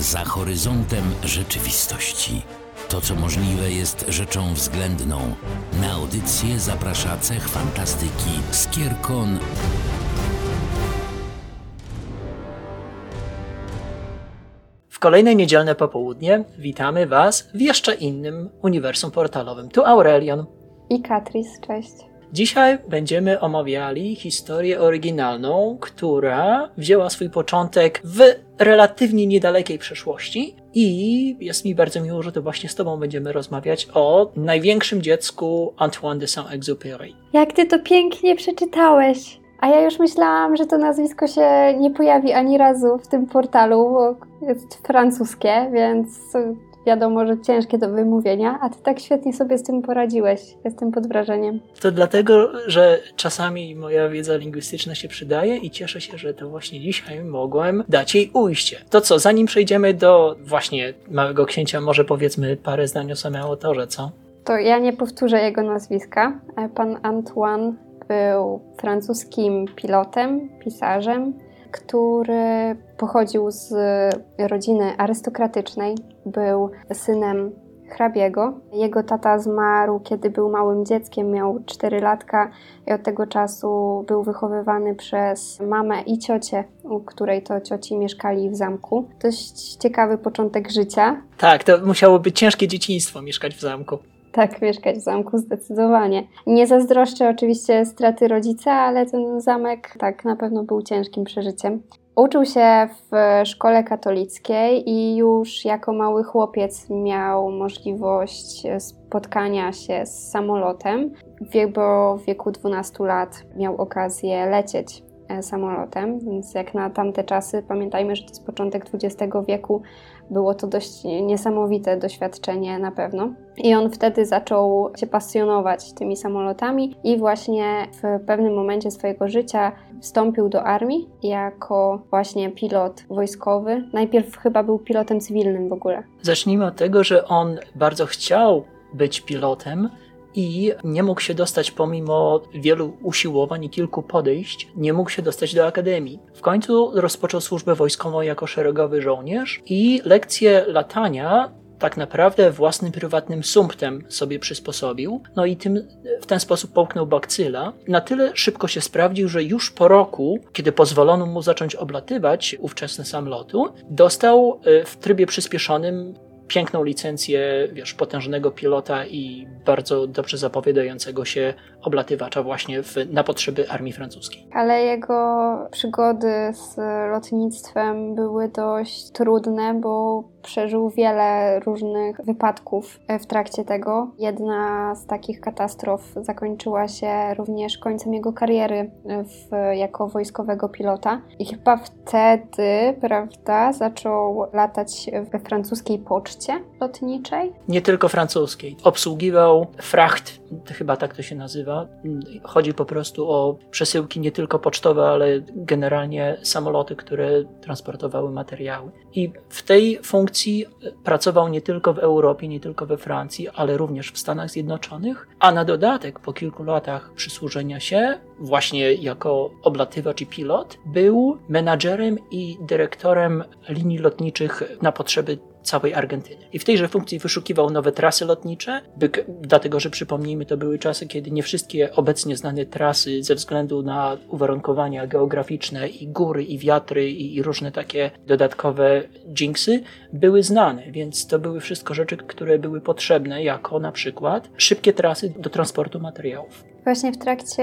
za horyzontem rzeczywistości. To, co możliwe, jest rzeczą względną. Na audycję zaprasza cech fantastyki Skierkon. W kolejne niedzielne popołudnie witamy Was w jeszcze innym uniwersum portalowym. Tu Aurelion. I Katris, cześć. Dzisiaj będziemy omawiali historię oryginalną, która wzięła swój początek w relatywnie niedalekiej przeszłości. I jest mi bardzo miło, że to właśnie z Tobą będziemy rozmawiać o największym dziecku Antoine de Saint-Exupéry. Jak Ty to pięknie przeczytałeś! A ja już myślałam, że to nazwisko się nie pojawi ani razu w tym portalu, bo jest francuskie, więc wiadomo, że ciężkie do wymówienia, a ty tak świetnie sobie z tym poradziłeś. Jestem pod wrażeniem. To dlatego, że czasami moja wiedza lingwistyczna się przydaje i cieszę się, że to właśnie dzisiaj mogłem dać jej ujście. To co, zanim przejdziemy do właśnie Małego Księcia, może powiedzmy parę zdań o samym autorze, co? To ja nie powtórzę jego nazwiska. Pan Antoine był francuskim pilotem, pisarzem, który pochodził z rodziny arystokratycznej, był synem hrabiego. Jego tata zmarł, kiedy był małym dzieckiem, miał 4 latka i od tego czasu był wychowywany przez mamę i ciocię, u której to cioci mieszkali w zamku. Dość ciekawy początek życia. Tak, to musiało być ciężkie dzieciństwo mieszkać w zamku. Tak, mieszkać w zamku zdecydowanie. Nie zazdroszczę oczywiście straty rodzica, ale ten zamek tak na pewno był ciężkim przeżyciem. Uczył się w szkole katolickiej i już jako mały chłopiec miał możliwość spotkania się z samolotem, bo w wieku 12 lat miał okazję lecieć e, samolotem, więc jak na tamte czasy, pamiętajmy, że to jest początek XX wieku, było to dość niesamowite doświadczenie na pewno. I on wtedy zaczął się pasjonować tymi samolotami i właśnie w pewnym momencie swojego życia wstąpił do armii jako właśnie pilot wojskowy. Najpierw chyba był pilotem cywilnym w ogóle. Zacznijmy od tego, że on bardzo chciał być pilotem, i nie mógł się dostać pomimo wielu usiłowań i kilku podejść, nie mógł się dostać do akademii. W końcu rozpoczął służbę wojskową jako szeregowy żołnierz i lekcje latania tak naprawdę własnym prywatnym sumptem sobie przysposobił, no i tym, w ten sposób połknął bakcyla. Na tyle szybko się sprawdził, że już po roku, kiedy pozwolono mu zacząć oblatywać ówczesne samolotu, dostał e, w trybie przyspieszonym piękną licencję, wiesz, potężnego pilota i bardzo dobrze zapowiadającego się oblatywacza właśnie w, na potrzeby armii francuskiej. Ale jego przygody z lotnictwem były dość trudne, bo przeżył wiele różnych wypadków w trakcie tego. Jedna z takich katastrof zakończyła się również końcem jego kariery w, jako wojskowego pilota. I chyba wtedy, prawda, zaczął latać we francuskiej poczcie lotniczej. Nie tylko francuskiej. Obsługiwał fracht, chyba tak to się nazywa. Chodzi po prostu o przesyłki nie tylko pocztowe, ale generalnie samoloty, które transportowały materiały. I w tej funkcji pracował nie tylko w Europie, nie tylko we Francji, ale również w Stanach Zjednoczonych, a na dodatek po kilku latach przysłużenia się, właśnie jako oblatywacz i pilot, był menadżerem i dyrektorem linii lotniczych na potrzeby całej Argentyny. I w tejże funkcji wyszukiwał nowe trasy lotnicze, by, dlatego że przypomnijmy, to były czasy, kiedy nie wszystkie obecnie znane trasy ze względu na uwarunkowania geograficzne i góry, i wiatry, i, i różne takie dodatkowe jinxy były znane, więc to były wszystko rzeczy, które były potrzebne, jako na przykład szybkie trasy do transportu materiałów. Właśnie w trakcie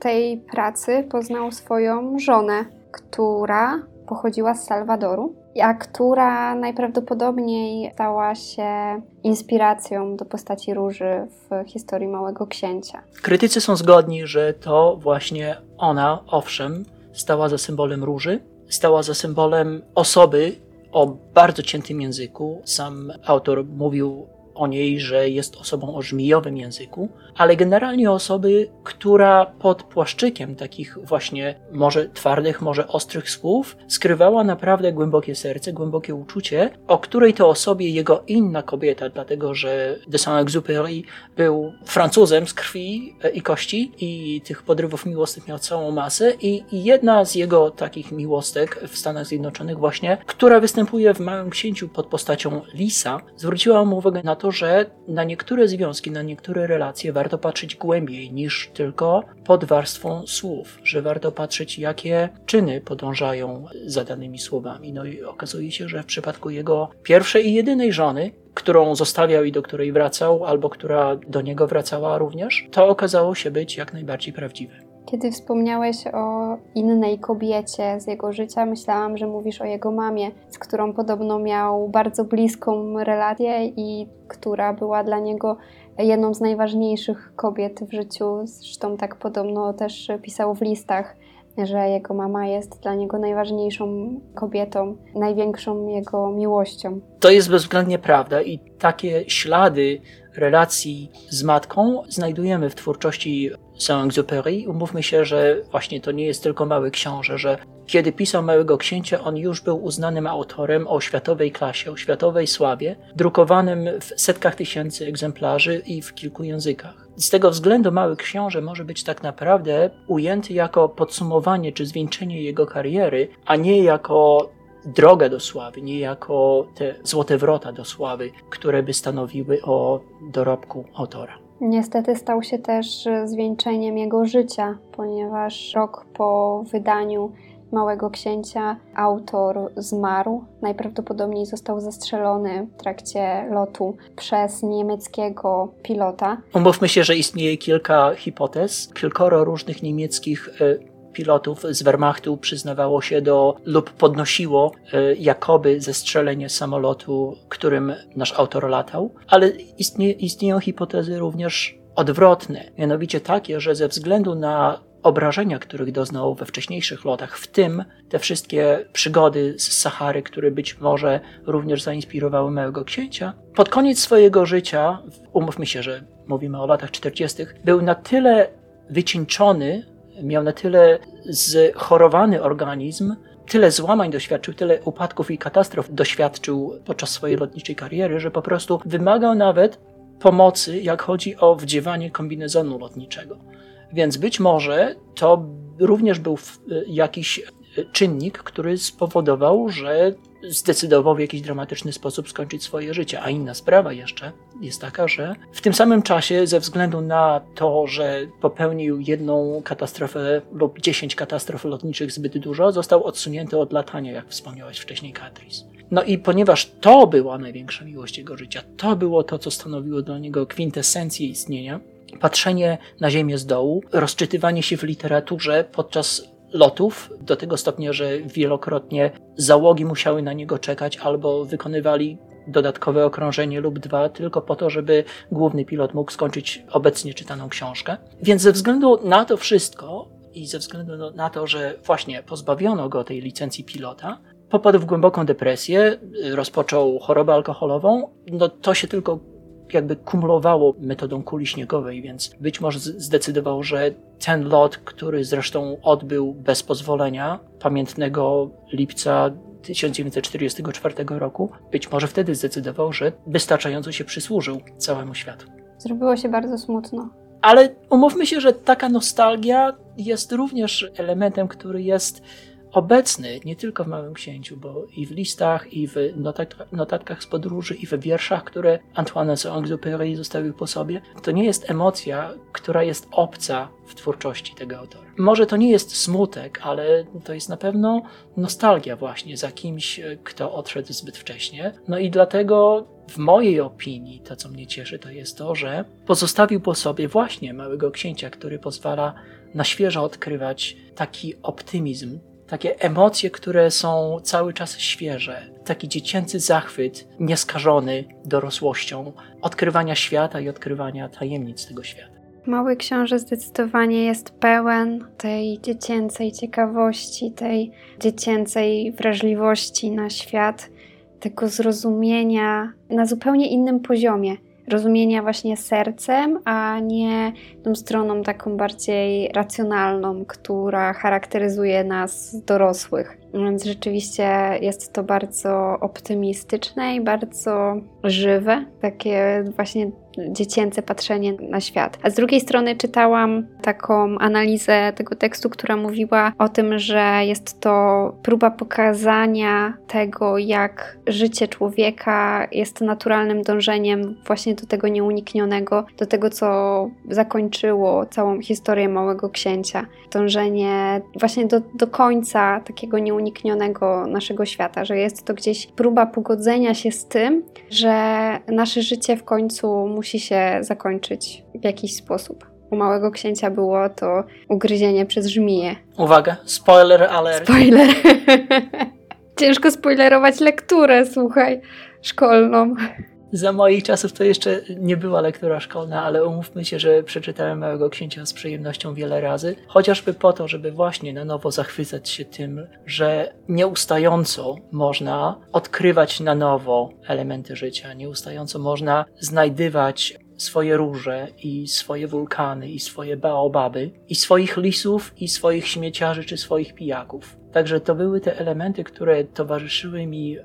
tej pracy poznał swoją żonę, która pochodziła z Salwadoru a która najprawdopodobniej stała się inspiracją do postaci róży w historii Małego Księcia. Krytycy są zgodni, że to właśnie ona, owszem, stała za symbolem róży, stała za symbolem osoby o bardzo ciętym języku. Sam autor mówił o niej, że jest osobą o żmijowym języku, ale generalnie osoby, która pod płaszczykiem takich właśnie może twardych, może ostrych słów skrywała naprawdę głębokie serce, głębokie uczucie, o której to osobie jego inna kobieta, dlatego że de Saint-Exupéry był Francuzem z krwi i kości i tych podrywów miłosnych miał całą masę i jedna z jego takich miłostek w Stanach Zjednoczonych właśnie, która występuje w Małym Księciu pod postacią Lisa, zwróciła mu uwagę na to, że na niektóre związki, na niektóre relacje warto patrzeć głębiej niż tylko pod warstwą słów, że warto patrzeć, jakie czyny podążają za danymi słowami. No i okazuje się, że w przypadku jego pierwszej i jedynej żony, którą zostawiał i do której wracał, albo która do niego wracała również, to okazało się być jak najbardziej prawdziwe. Kiedy wspomniałeś o innej kobiecie z jego życia, myślałam, że mówisz o jego mamie, z którą podobno miał bardzo bliską relację i która była dla niego jedną z najważniejszych kobiet w życiu. Zresztą tak podobno też pisał w listach, że jego mama jest dla niego najważniejszą kobietą, największą jego miłością. To jest bezwzględnie prawda i takie ślady relacji z matką znajdujemy w twórczości Saint-Exupéry. Umówmy się, że właśnie to nie jest tylko mały książę, że kiedy pisał Małego Księcia, on już był uznanym autorem o światowej klasie, o światowej sławie, drukowanym w setkach tysięcy egzemplarzy i w kilku językach. Z tego względu Mały Książę może być tak naprawdę ujęty jako podsumowanie czy zwieńczenie jego kariery, a nie jako drogę do sławy, nie jako te złote wrota do sławy, które by stanowiły o dorobku autora. Niestety stał się też zwieńczeniem jego życia, ponieważ rok po wydaniu Małego Księcia autor zmarł. Najprawdopodobniej został zastrzelony w trakcie lotu przez niemieckiego pilota. Umówmy się, że istnieje kilka hipotez. Kilkoro różnych niemieckich e, pilotów z Wehrmachtu przyznawało się do lub podnosiło e, jakoby zestrzelenie samolotu, którym nasz autor latał, ale istnie, istnieją hipotezy również odwrotne, mianowicie takie, że ze względu na obrażenia, których doznał we wcześniejszych lotach, w tym te wszystkie przygody z Sahary, które być może również zainspirowały Małego Księcia, pod koniec swojego życia, umówmy się, że mówimy o latach 40., był na tyle wycieńczony, miał na tyle zchorowany organizm, tyle złamań doświadczył, tyle upadków i katastrof doświadczył podczas swojej lotniczej kariery, że po prostu wymagał nawet pomocy, jak chodzi o wdziewanie kombinezonu lotniczego. Więc być może to również był jakiś czynnik, który spowodował, że zdecydował w jakiś dramatyczny sposób skończyć swoje życie. A inna sprawa jeszcze jest taka, że w tym samym czasie, ze względu na to, że popełnił jedną katastrofę lub dziesięć katastrof lotniczych zbyt dużo, został odsunięty od latania, jak wspomniałeś wcześniej, Kadris. No i ponieważ to była największa miłość jego życia, to było to, co stanowiło dla niego kwintesencję istnienia, patrzenie na Ziemię z dołu, rozczytywanie się w literaturze podczas lotów, do tego stopnia, że wielokrotnie załogi musiały na niego czekać albo wykonywali dodatkowe okrążenie lub dwa, tylko po to, żeby główny pilot mógł skończyć obecnie czytaną książkę. Więc ze względu na to wszystko i ze względu na to, że właśnie pozbawiono go tej licencji pilota, popadł w głęboką depresję, rozpoczął chorobę alkoholową, no to się tylko jakby kumulowało metodą kuli śniegowej, więc być może zdecydował, że ten lot, który zresztą odbył bez pozwolenia, pamiętnego lipca 1944 roku, być może wtedy zdecydował, że wystarczająco się przysłużył całemu światu. Zrobiło się bardzo smutno. Ale umówmy się, że taka nostalgia jest również elementem, który jest obecny nie tylko w Małym Księciu, bo i w listach, i w notatkach z podróży, i w wierszach, które Antoine Saint-Exupéry zostawił po sobie, to nie jest emocja, która jest obca w twórczości tego autora. Może to nie jest smutek, ale to jest na pewno nostalgia właśnie za kimś, kto odszedł zbyt wcześnie. No i dlatego w mojej opinii to, co mnie cieszy, to jest to, że pozostawił po sobie właśnie Małego Księcia, który pozwala na świeżo odkrywać taki optymizm, takie emocje, które są cały czas świeże, taki dziecięcy zachwyt, nieskażony dorosłością, odkrywania świata i odkrywania tajemnic tego świata. Mały książę zdecydowanie jest pełen tej dziecięcej ciekawości, tej dziecięcej wrażliwości na świat, tego zrozumienia na zupełnie innym poziomie. Rozumienia właśnie sercem, a nie tą stroną taką bardziej racjonalną, która charakteryzuje nas dorosłych. Więc rzeczywiście jest to bardzo optymistyczne i bardzo żywe, takie właśnie dziecięce patrzenie na świat. A z drugiej strony czytałam taką analizę tego tekstu, która mówiła o tym, że jest to próba pokazania tego, jak życie człowieka jest naturalnym dążeniem właśnie do tego nieuniknionego, do tego, co zakończyło całą historię Małego Księcia. Dążenie właśnie do, do końca takiego nieuniknionego naszego świata, że jest to gdzieś próba pogodzenia się z tym, że nasze życie w końcu musi się zakończyć w jakiś sposób. U Małego Księcia było to ugryzienie przez żmiję. Uwaga, spoiler alert. Spoiler. Ciężko spoilerować lekturę, słuchaj, szkolną. Za moich czasów to jeszcze nie była lektura szkolna, ale umówmy się, że przeczytałem Małego Księcia z przyjemnością wiele razy, chociażby po to, żeby właśnie na nowo zachwycać się tym, że nieustająco można odkrywać na nowo elementy życia, nieustająco można znajdywać swoje róże i swoje wulkany i swoje baobaby i swoich lisów i swoich śmieciarzy czy swoich pijaków. Także to były te elementy, które towarzyszyły mi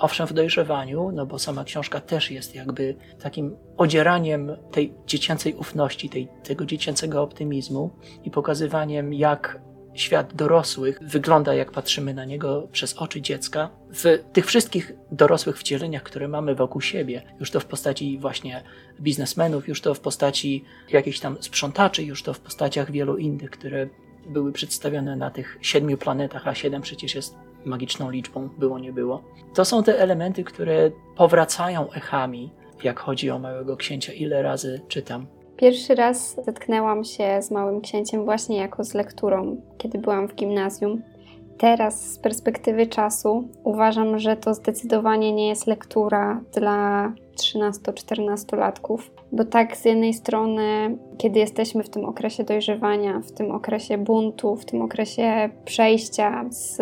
owszem w dojrzewaniu, no bo sama książka też jest jakby takim odzieraniem tej dziecięcej ufności, tej, tego dziecięcego optymizmu i pokazywaniem, jak świat dorosłych wygląda, jak patrzymy na niego przez oczy dziecka. W tych wszystkich dorosłych wcieleniach, które mamy wokół siebie, już to w postaci właśnie biznesmenów, już to w postaci jakichś tam sprzątaczy, już to w postaciach wielu innych, które były przedstawione na tych siedmiu planetach, a siedem przecież jest magiczną liczbą, było nie było. To są te elementy, które powracają echami, jak chodzi o Małego Księcia, ile razy czytam. Pierwszy raz zetknęłam się z Małym Księciem właśnie jako z lekturą, kiedy byłam w gimnazjum. Teraz z perspektywy czasu uważam, że to zdecydowanie nie jest lektura dla 13-14-latków, bo tak z jednej strony, kiedy jesteśmy w tym okresie dojrzewania, w tym okresie buntu, w tym okresie przejścia z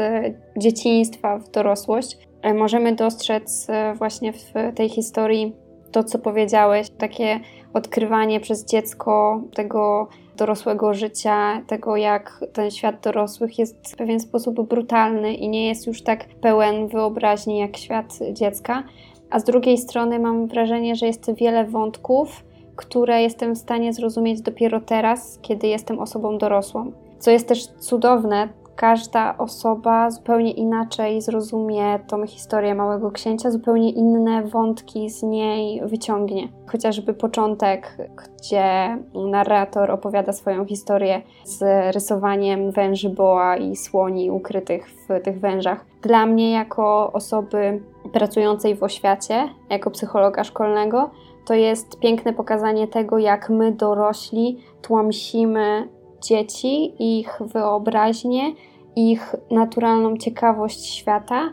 dzieciństwa w dorosłość, e, możemy dostrzec e, właśnie w tej historii to, co powiedziałeś, takie odkrywanie przez dziecko tego dorosłego życia, tego jak ten świat dorosłych jest w pewien sposób brutalny i nie jest już tak pełen wyobraźni jak świat dziecka. A z drugiej strony mam wrażenie, że jest wiele wątków, które jestem w stanie zrozumieć dopiero teraz, kiedy jestem osobą dorosłą. Co jest też cudowne, każda osoba zupełnie inaczej zrozumie tą historię Małego Księcia, zupełnie inne wątki z niej wyciągnie. Chociażby początek, gdzie narrator opowiada swoją historię z rysowaniem węży boa i słoni ukrytych w tych wężach. Dla mnie, jako osoby pracującej w oświacie, jako psychologa szkolnego, to jest piękne pokazanie tego, jak my dorośli tłamsimy dzieci, ich wyobraźnię, ich naturalną ciekawość świata,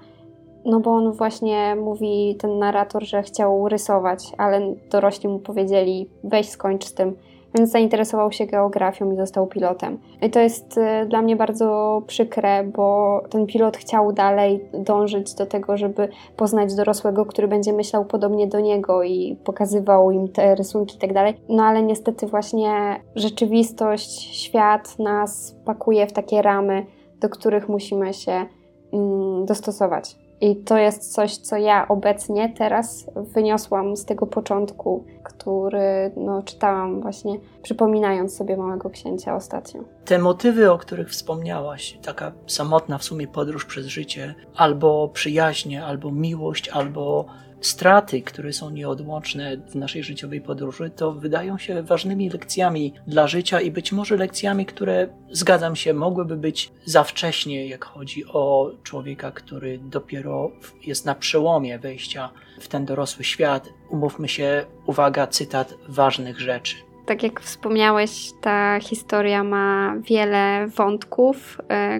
no bo on właśnie mówi, ten narrator, że chciał rysować, ale dorośli mu powiedzieli, weź skończ z tym, więc zainteresował się geografią i został pilotem. I to jest y, dla mnie bardzo przykre, bo ten pilot chciał dalej dążyć do tego, żeby poznać dorosłego, który będzie myślał podobnie do niego i pokazywał im te rysunki i tak dalej. No ale niestety właśnie rzeczywistość, świat nas pakuje w takie ramy, do których musimy się mm, dostosować. I to jest coś, co ja obecnie teraz wyniosłam z tego początku, który no, czytałam właśnie, przypominając sobie Małego Księcia ostatnio. Te motywy, o których wspomniałaś, taka samotna w sumie podróż przez życie, albo przyjaźnie, albo miłość, albo straty, które są nieodłączne w naszej życiowej podróży, to wydają się ważnymi lekcjami dla życia i być może lekcjami, które, zgadzam się, mogłyby być za wcześnie, jak chodzi o człowieka, który dopiero jest na przełomie wejścia w ten dorosły świat. Umówmy się, uwaga, cytat ważnych rzeczy. Tak jak wspomniałeś, ta historia ma wiele wątków, e,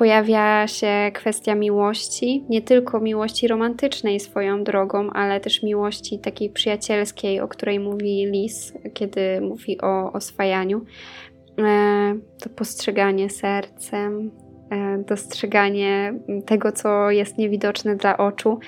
pojawia się kwestia miłości, nie tylko miłości romantycznej swoją drogą, ale też miłości takiej przyjacielskiej, o której mówi Lis, kiedy mówi o oswajaniu. E, to postrzeganie sercem, e, dostrzeganie tego, co jest niewidoczne dla oczu.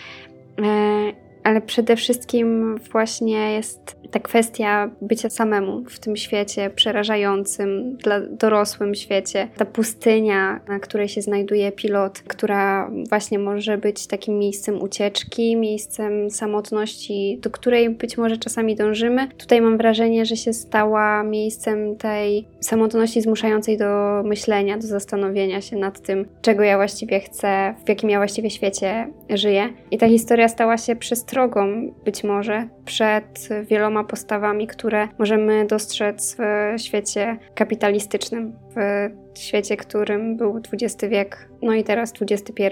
Ale przede wszystkim właśnie jest ta kwestia bycia samemu w tym świecie przerażającym, dla dorosłym świecie. Ta pustynia, na której się znajduje pilot, która właśnie może być takim miejscem ucieczki, miejscem samotności, do której być może czasami dążymy. Tutaj mam wrażenie, że się stała miejscem tej samotności zmuszającej do myślenia, do zastanowienia się nad tym, czego ja właściwie chcę, w jakim ja właściwie świecie żyję. I ta historia stała się przestrogą być może przed wieloma postawami, które możemy dostrzec w świecie kapitalistycznym, w świecie, którym był XX wiek, no i teraz XXI.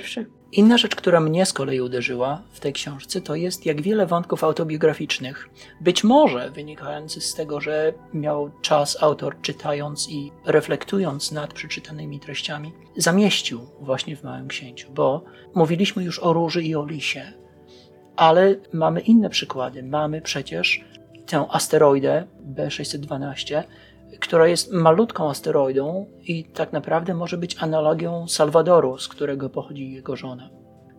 Inna rzecz, która mnie z kolei uderzyła w tej książce, to jest jak wiele wątków autobiograficznych, być może wynikających z tego, że miał czas autor czytając i reflektując nad przeczytanymi treściami, zamieścił właśnie w Małym Księciu, bo mówiliśmy już o róży i o lisie, ale mamy inne przykłady. Mamy przecież tę asteroidę B612, która jest malutką asteroidą i tak naprawdę może być analogią Salwadoru, z którego pochodzi jego żona.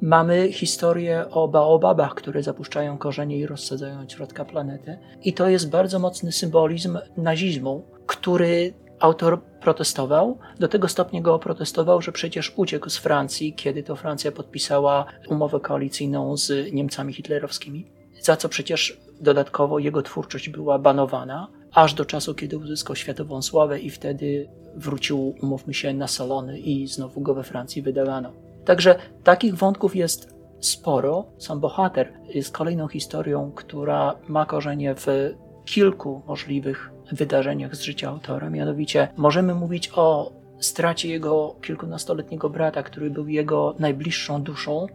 Mamy historię o baobabach, które zapuszczają korzenie i rozsadzają środka planety. I to jest bardzo mocny symbolizm nazizmu, który autor protestował. Do tego stopnia go oprotestował, że przecież uciekł z Francji, kiedy to Francja podpisała umowę koalicyjną z Niemcami hitlerowskimi, za co przecież dodatkowo jego twórczość była banowana aż do czasu, kiedy uzyskał światową sławę i wtedy wrócił, umówmy się, na salony i znowu go we Francji wydawano. Także takich wątków jest sporo. Sam bohater jest kolejną historią, która ma korzenie w kilku możliwych wydarzeniach z życia autora. Mianowicie możemy mówić o stracie jego kilkunastoletniego brata, który był jego najbliższą duszą,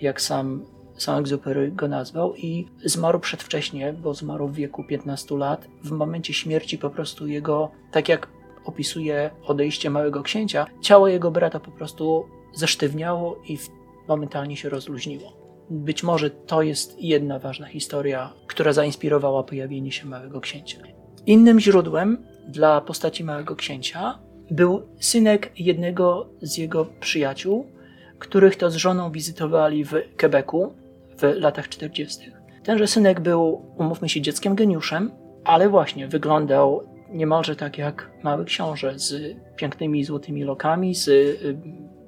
jak sam Saint-Exupéry go nazwał i zmarł przedwcześnie, bo zmarł w wieku 15 lat. W momencie śmierci po prostu jego, tak jak opisuje odejście małego księcia, ciało jego brata po prostu zesztywniało i momentalnie się rozluźniło. Być może to jest jedna ważna historia, która zainspirowała pojawienie się małego księcia. Innym źródłem dla postaci małego księcia był synek jednego z jego przyjaciół, których to z żoną wizytowali w Quebecu w latach 40. Tenże synek był, umówmy się, dzieckiem geniuszem, ale właśnie wyglądał niemalże tak jak mały książę, z pięknymi złotymi lokami, z y,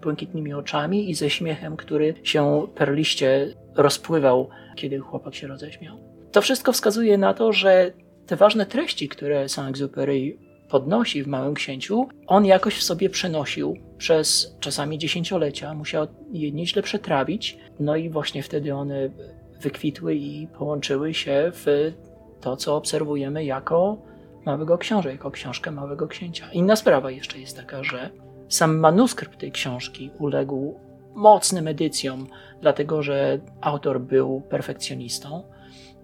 błękitnymi oczami i ze śmiechem, który się perliście rozpływał, kiedy chłopak się roześmiał. To wszystko wskazuje na to, że te ważne treści, które Saint-Exupéry podnosi w Małym Księciu, on jakoś w sobie przenosił przez czasami dziesięciolecia, musiał je nieźle przetrawić, no i właśnie wtedy one wykwitły i połączyły się w to, co obserwujemy jako Małego Książę, jako książkę Małego Księcia. Inna sprawa jeszcze jest taka, że sam manuskrypt tej książki uległ mocnym edycjom, dlatego że autor był perfekcjonistą.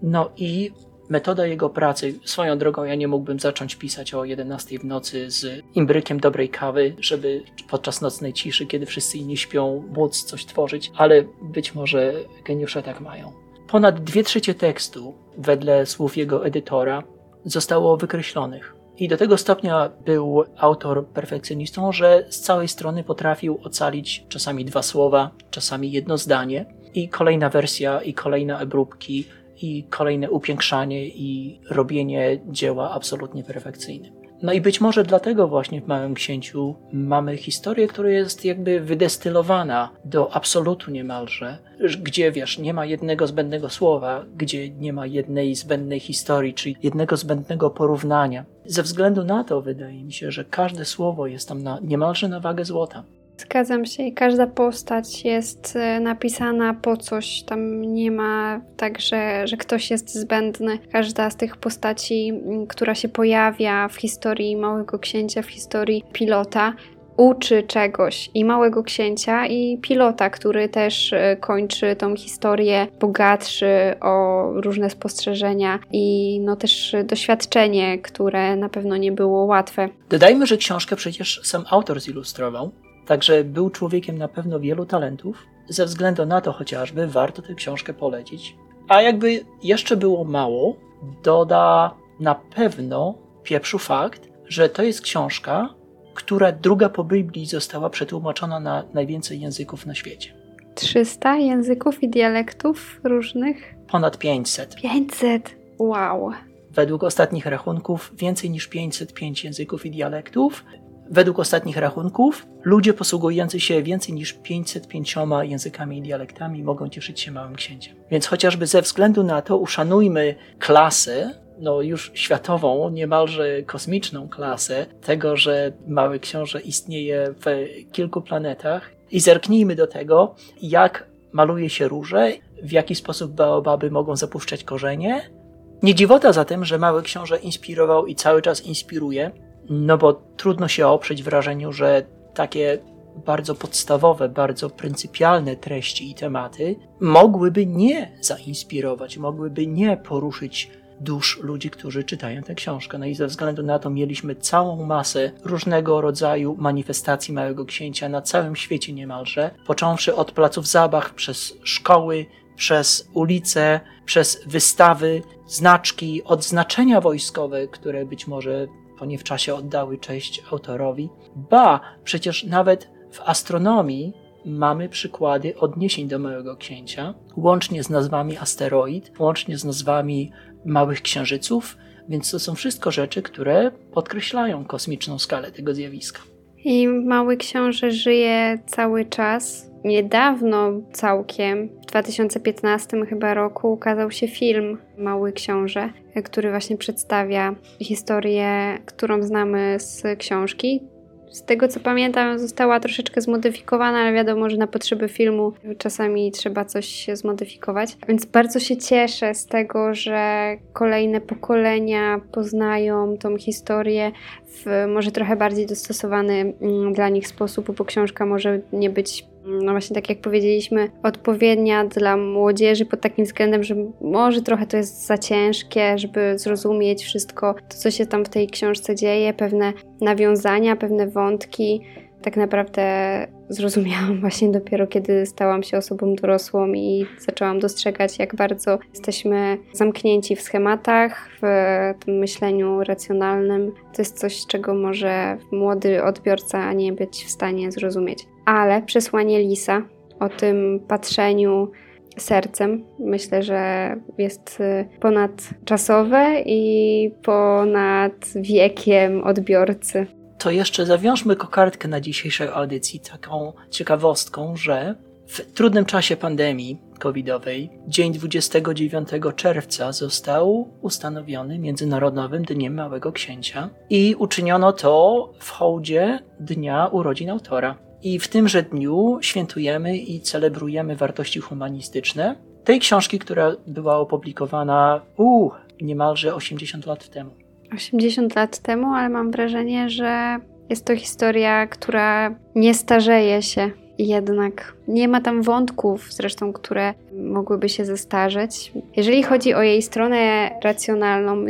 No i metoda jego pracy, swoją drogą ja nie mógłbym zacząć pisać o 11 w nocy z imbrykiem dobrej kawy, żeby podczas nocnej ciszy, kiedy wszyscy inni śpią, móc coś tworzyć, ale być może geniusze tak mają. Ponad dwie trzecie tekstu, wedle słów jego edytora, zostało wykreślonych. I do tego stopnia był autor perfekcjonistą, że z całej strony potrafił ocalić czasami dwa słowa, czasami jedno zdanie, i kolejna wersja, i kolejne obróbki, i kolejne upiększanie i robienie dzieła absolutnie perfekcyjnym. No i być może dlatego właśnie w Małym Księciu mamy historię, która jest jakby wydestylowana do absolutu niemalże, gdzie wiesz, nie ma jednego zbędnego słowa, gdzie nie ma jednej zbędnej historii, czy jednego zbędnego porównania. Ze względu na to wydaje mi się, że każde słowo jest tam na, niemalże na wagę złota. Zgadzam się i każda postać jest e, napisana po coś. Tam nie ma tak, że, że ktoś jest zbędny. Każda z tych postaci, która się pojawia w historii Małego Księcia, w historii pilota, uczy czegoś i Małego Księcia, i pilota, który też e, kończy tą historię bogatszy o różne spostrzeżenia i no też doświadczenie, które na pewno nie było łatwe. Dodajmy, że książkę przecież sam autor zilustrował. Także był człowiekiem na pewno wielu talentów. Ze względu na to chociażby warto tę książkę polecić. A jakby jeszcze było mało, doda na pewno pieprzu fakt, że to jest książka, która druga po Biblii została przetłumaczona na najwięcej języków na świecie. 300 języków i dialektów różnych? ponad 500. 500. Wow. Według ostatnich rachunków więcej niż 505 języków i dialektów. Według ostatnich rachunków ludzie posługujący się więcej niż 505 językami i dialektami mogą cieszyć się małym księciem. Więc chociażby ze względu na to uszanujmy klasę, no już światową, niemalże kosmiczną klasę tego, że Mały Książę istnieje w kilku planetach i zerknijmy do tego, jak maluje się róże, w jaki sposób baobaby mogą zapuszczać korzenie. Nie dziwota zatem, że Mały Książę inspirował i cały czas inspiruje, no bo trudno się oprzeć wrażeniu, że takie bardzo podstawowe, bardzo pryncypialne treści i tematy mogłyby nie zainspirować, mogłyby nie poruszyć dusz ludzi, którzy czytają tę książkę. No i ze względu na to mieliśmy całą masę różnego rodzaju manifestacji Małego Księcia na całym świecie niemalże, począwszy od placów zabaw, przez szkoły, przez ulice, przez wystawy, znaczki, odznaczenia wojskowe, które być może nie w czasie oddały cześć autorowi. Ba, przecież nawet w astronomii mamy przykłady odniesień do Małego Księcia, łącznie z nazwami asteroid, łącznie z nazwami małych księżyców, więc to są wszystko rzeczy, które podkreślają kosmiczną skalę tego zjawiska. I Mały Książę żyje cały czas. Niedawno całkiem, w 2015 chyba roku, ukazał się film Mały Książę, który właśnie przedstawia historię, którą znamy z książki. Z tego co pamiętam, została troszeczkę zmodyfikowana, ale wiadomo, że na potrzeby filmu czasami trzeba coś zmodyfikować. Więc bardzo się cieszę z tego, że kolejne pokolenia poznają tą historię w może trochę bardziej dostosowany mm, dla nich sposób, bo książka może nie być no właśnie tak jak powiedzieliśmy, odpowiednia dla młodzieży pod takim względem, że może trochę to jest za ciężkie, żeby zrozumieć wszystko to, co się tam w tej książce dzieje, pewne nawiązania, pewne wątki. Tak naprawdę zrozumiałam właśnie dopiero, kiedy stałam się osobą dorosłą i zaczęłam dostrzegać, jak bardzo jesteśmy zamknięci w schematach, w tym myśleniu racjonalnym. To jest coś, czego może młody odbiorca nie być w stanie zrozumieć ale przesłanie Lisa o tym patrzeniu sercem myślę, że jest y, ponadczasowe i ponad wiekiem odbiorcy. To jeszcze zawiążmy kokardkę na dzisiejszej audycji taką ciekawostką, że w trudnym czasie pandemii covidowej dzień 29 czerwca został ustanowiony Międzynarodowym Dniem Małego Księcia i uczyniono to w hołdzie Dnia Urodzin Autora. I w tymże dniu świętujemy i celebrujemy wartości humanistyczne tej książki, która była opublikowana uh, niemalże 80 lat temu. 80 lat temu, ale mam wrażenie, że jest to historia, która nie starzeje się jednak nie ma tam wątków zresztą, które mogłyby się zestarzeć. Jeżeli chodzi o jej stronę racjonalną,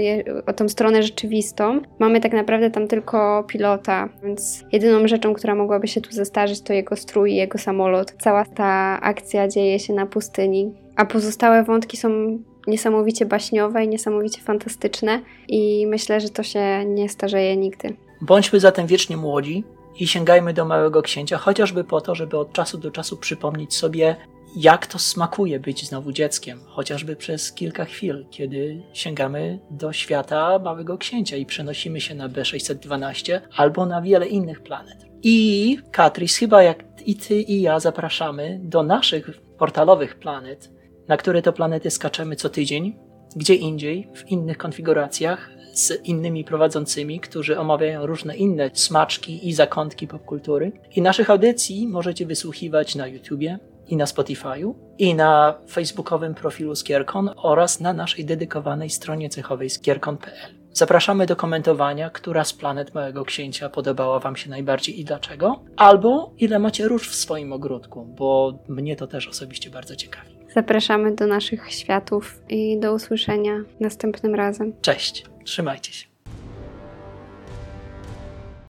o tą stronę rzeczywistą, mamy tak naprawdę tam tylko pilota, więc jedyną rzeczą, która mogłaby się tu zestarzeć, to jego strój, jego samolot. Cała ta akcja dzieje się na pustyni, a pozostałe wątki są niesamowicie baśniowe i niesamowicie fantastyczne i myślę, że to się nie starzeje nigdy. Bądźmy zatem wiecznie młodzi, i sięgajmy do Małego Księcia, chociażby po to, żeby od czasu do czasu przypomnieć sobie, jak to smakuje być znowu dzieckiem, chociażby przez kilka chwil, kiedy sięgamy do świata Małego Księcia i przenosimy się na B612 albo na wiele innych planet. I Katris, chyba jak i ty i ja zapraszamy do naszych portalowych planet, na które to planety skaczemy co tydzień, gdzie indziej, w innych konfiguracjach, z innymi prowadzącymi, którzy omawiają różne inne smaczki i zakątki popkultury. I naszych audycji możecie wysłuchiwać na YouTubie i na Spotify'u i na facebookowym profilu Skierkon oraz na naszej dedykowanej stronie cechowej skierkon.pl. Zapraszamy do komentowania, która z planet Małego Księcia podobała Wam się najbardziej i dlaczego, albo ile macie róż w swoim ogródku, bo mnie to też osobiście bardzo ciekawi. Zapraszamy do naszych światów i do usłyszenia następnym razem. Cześć, trzymajcie się.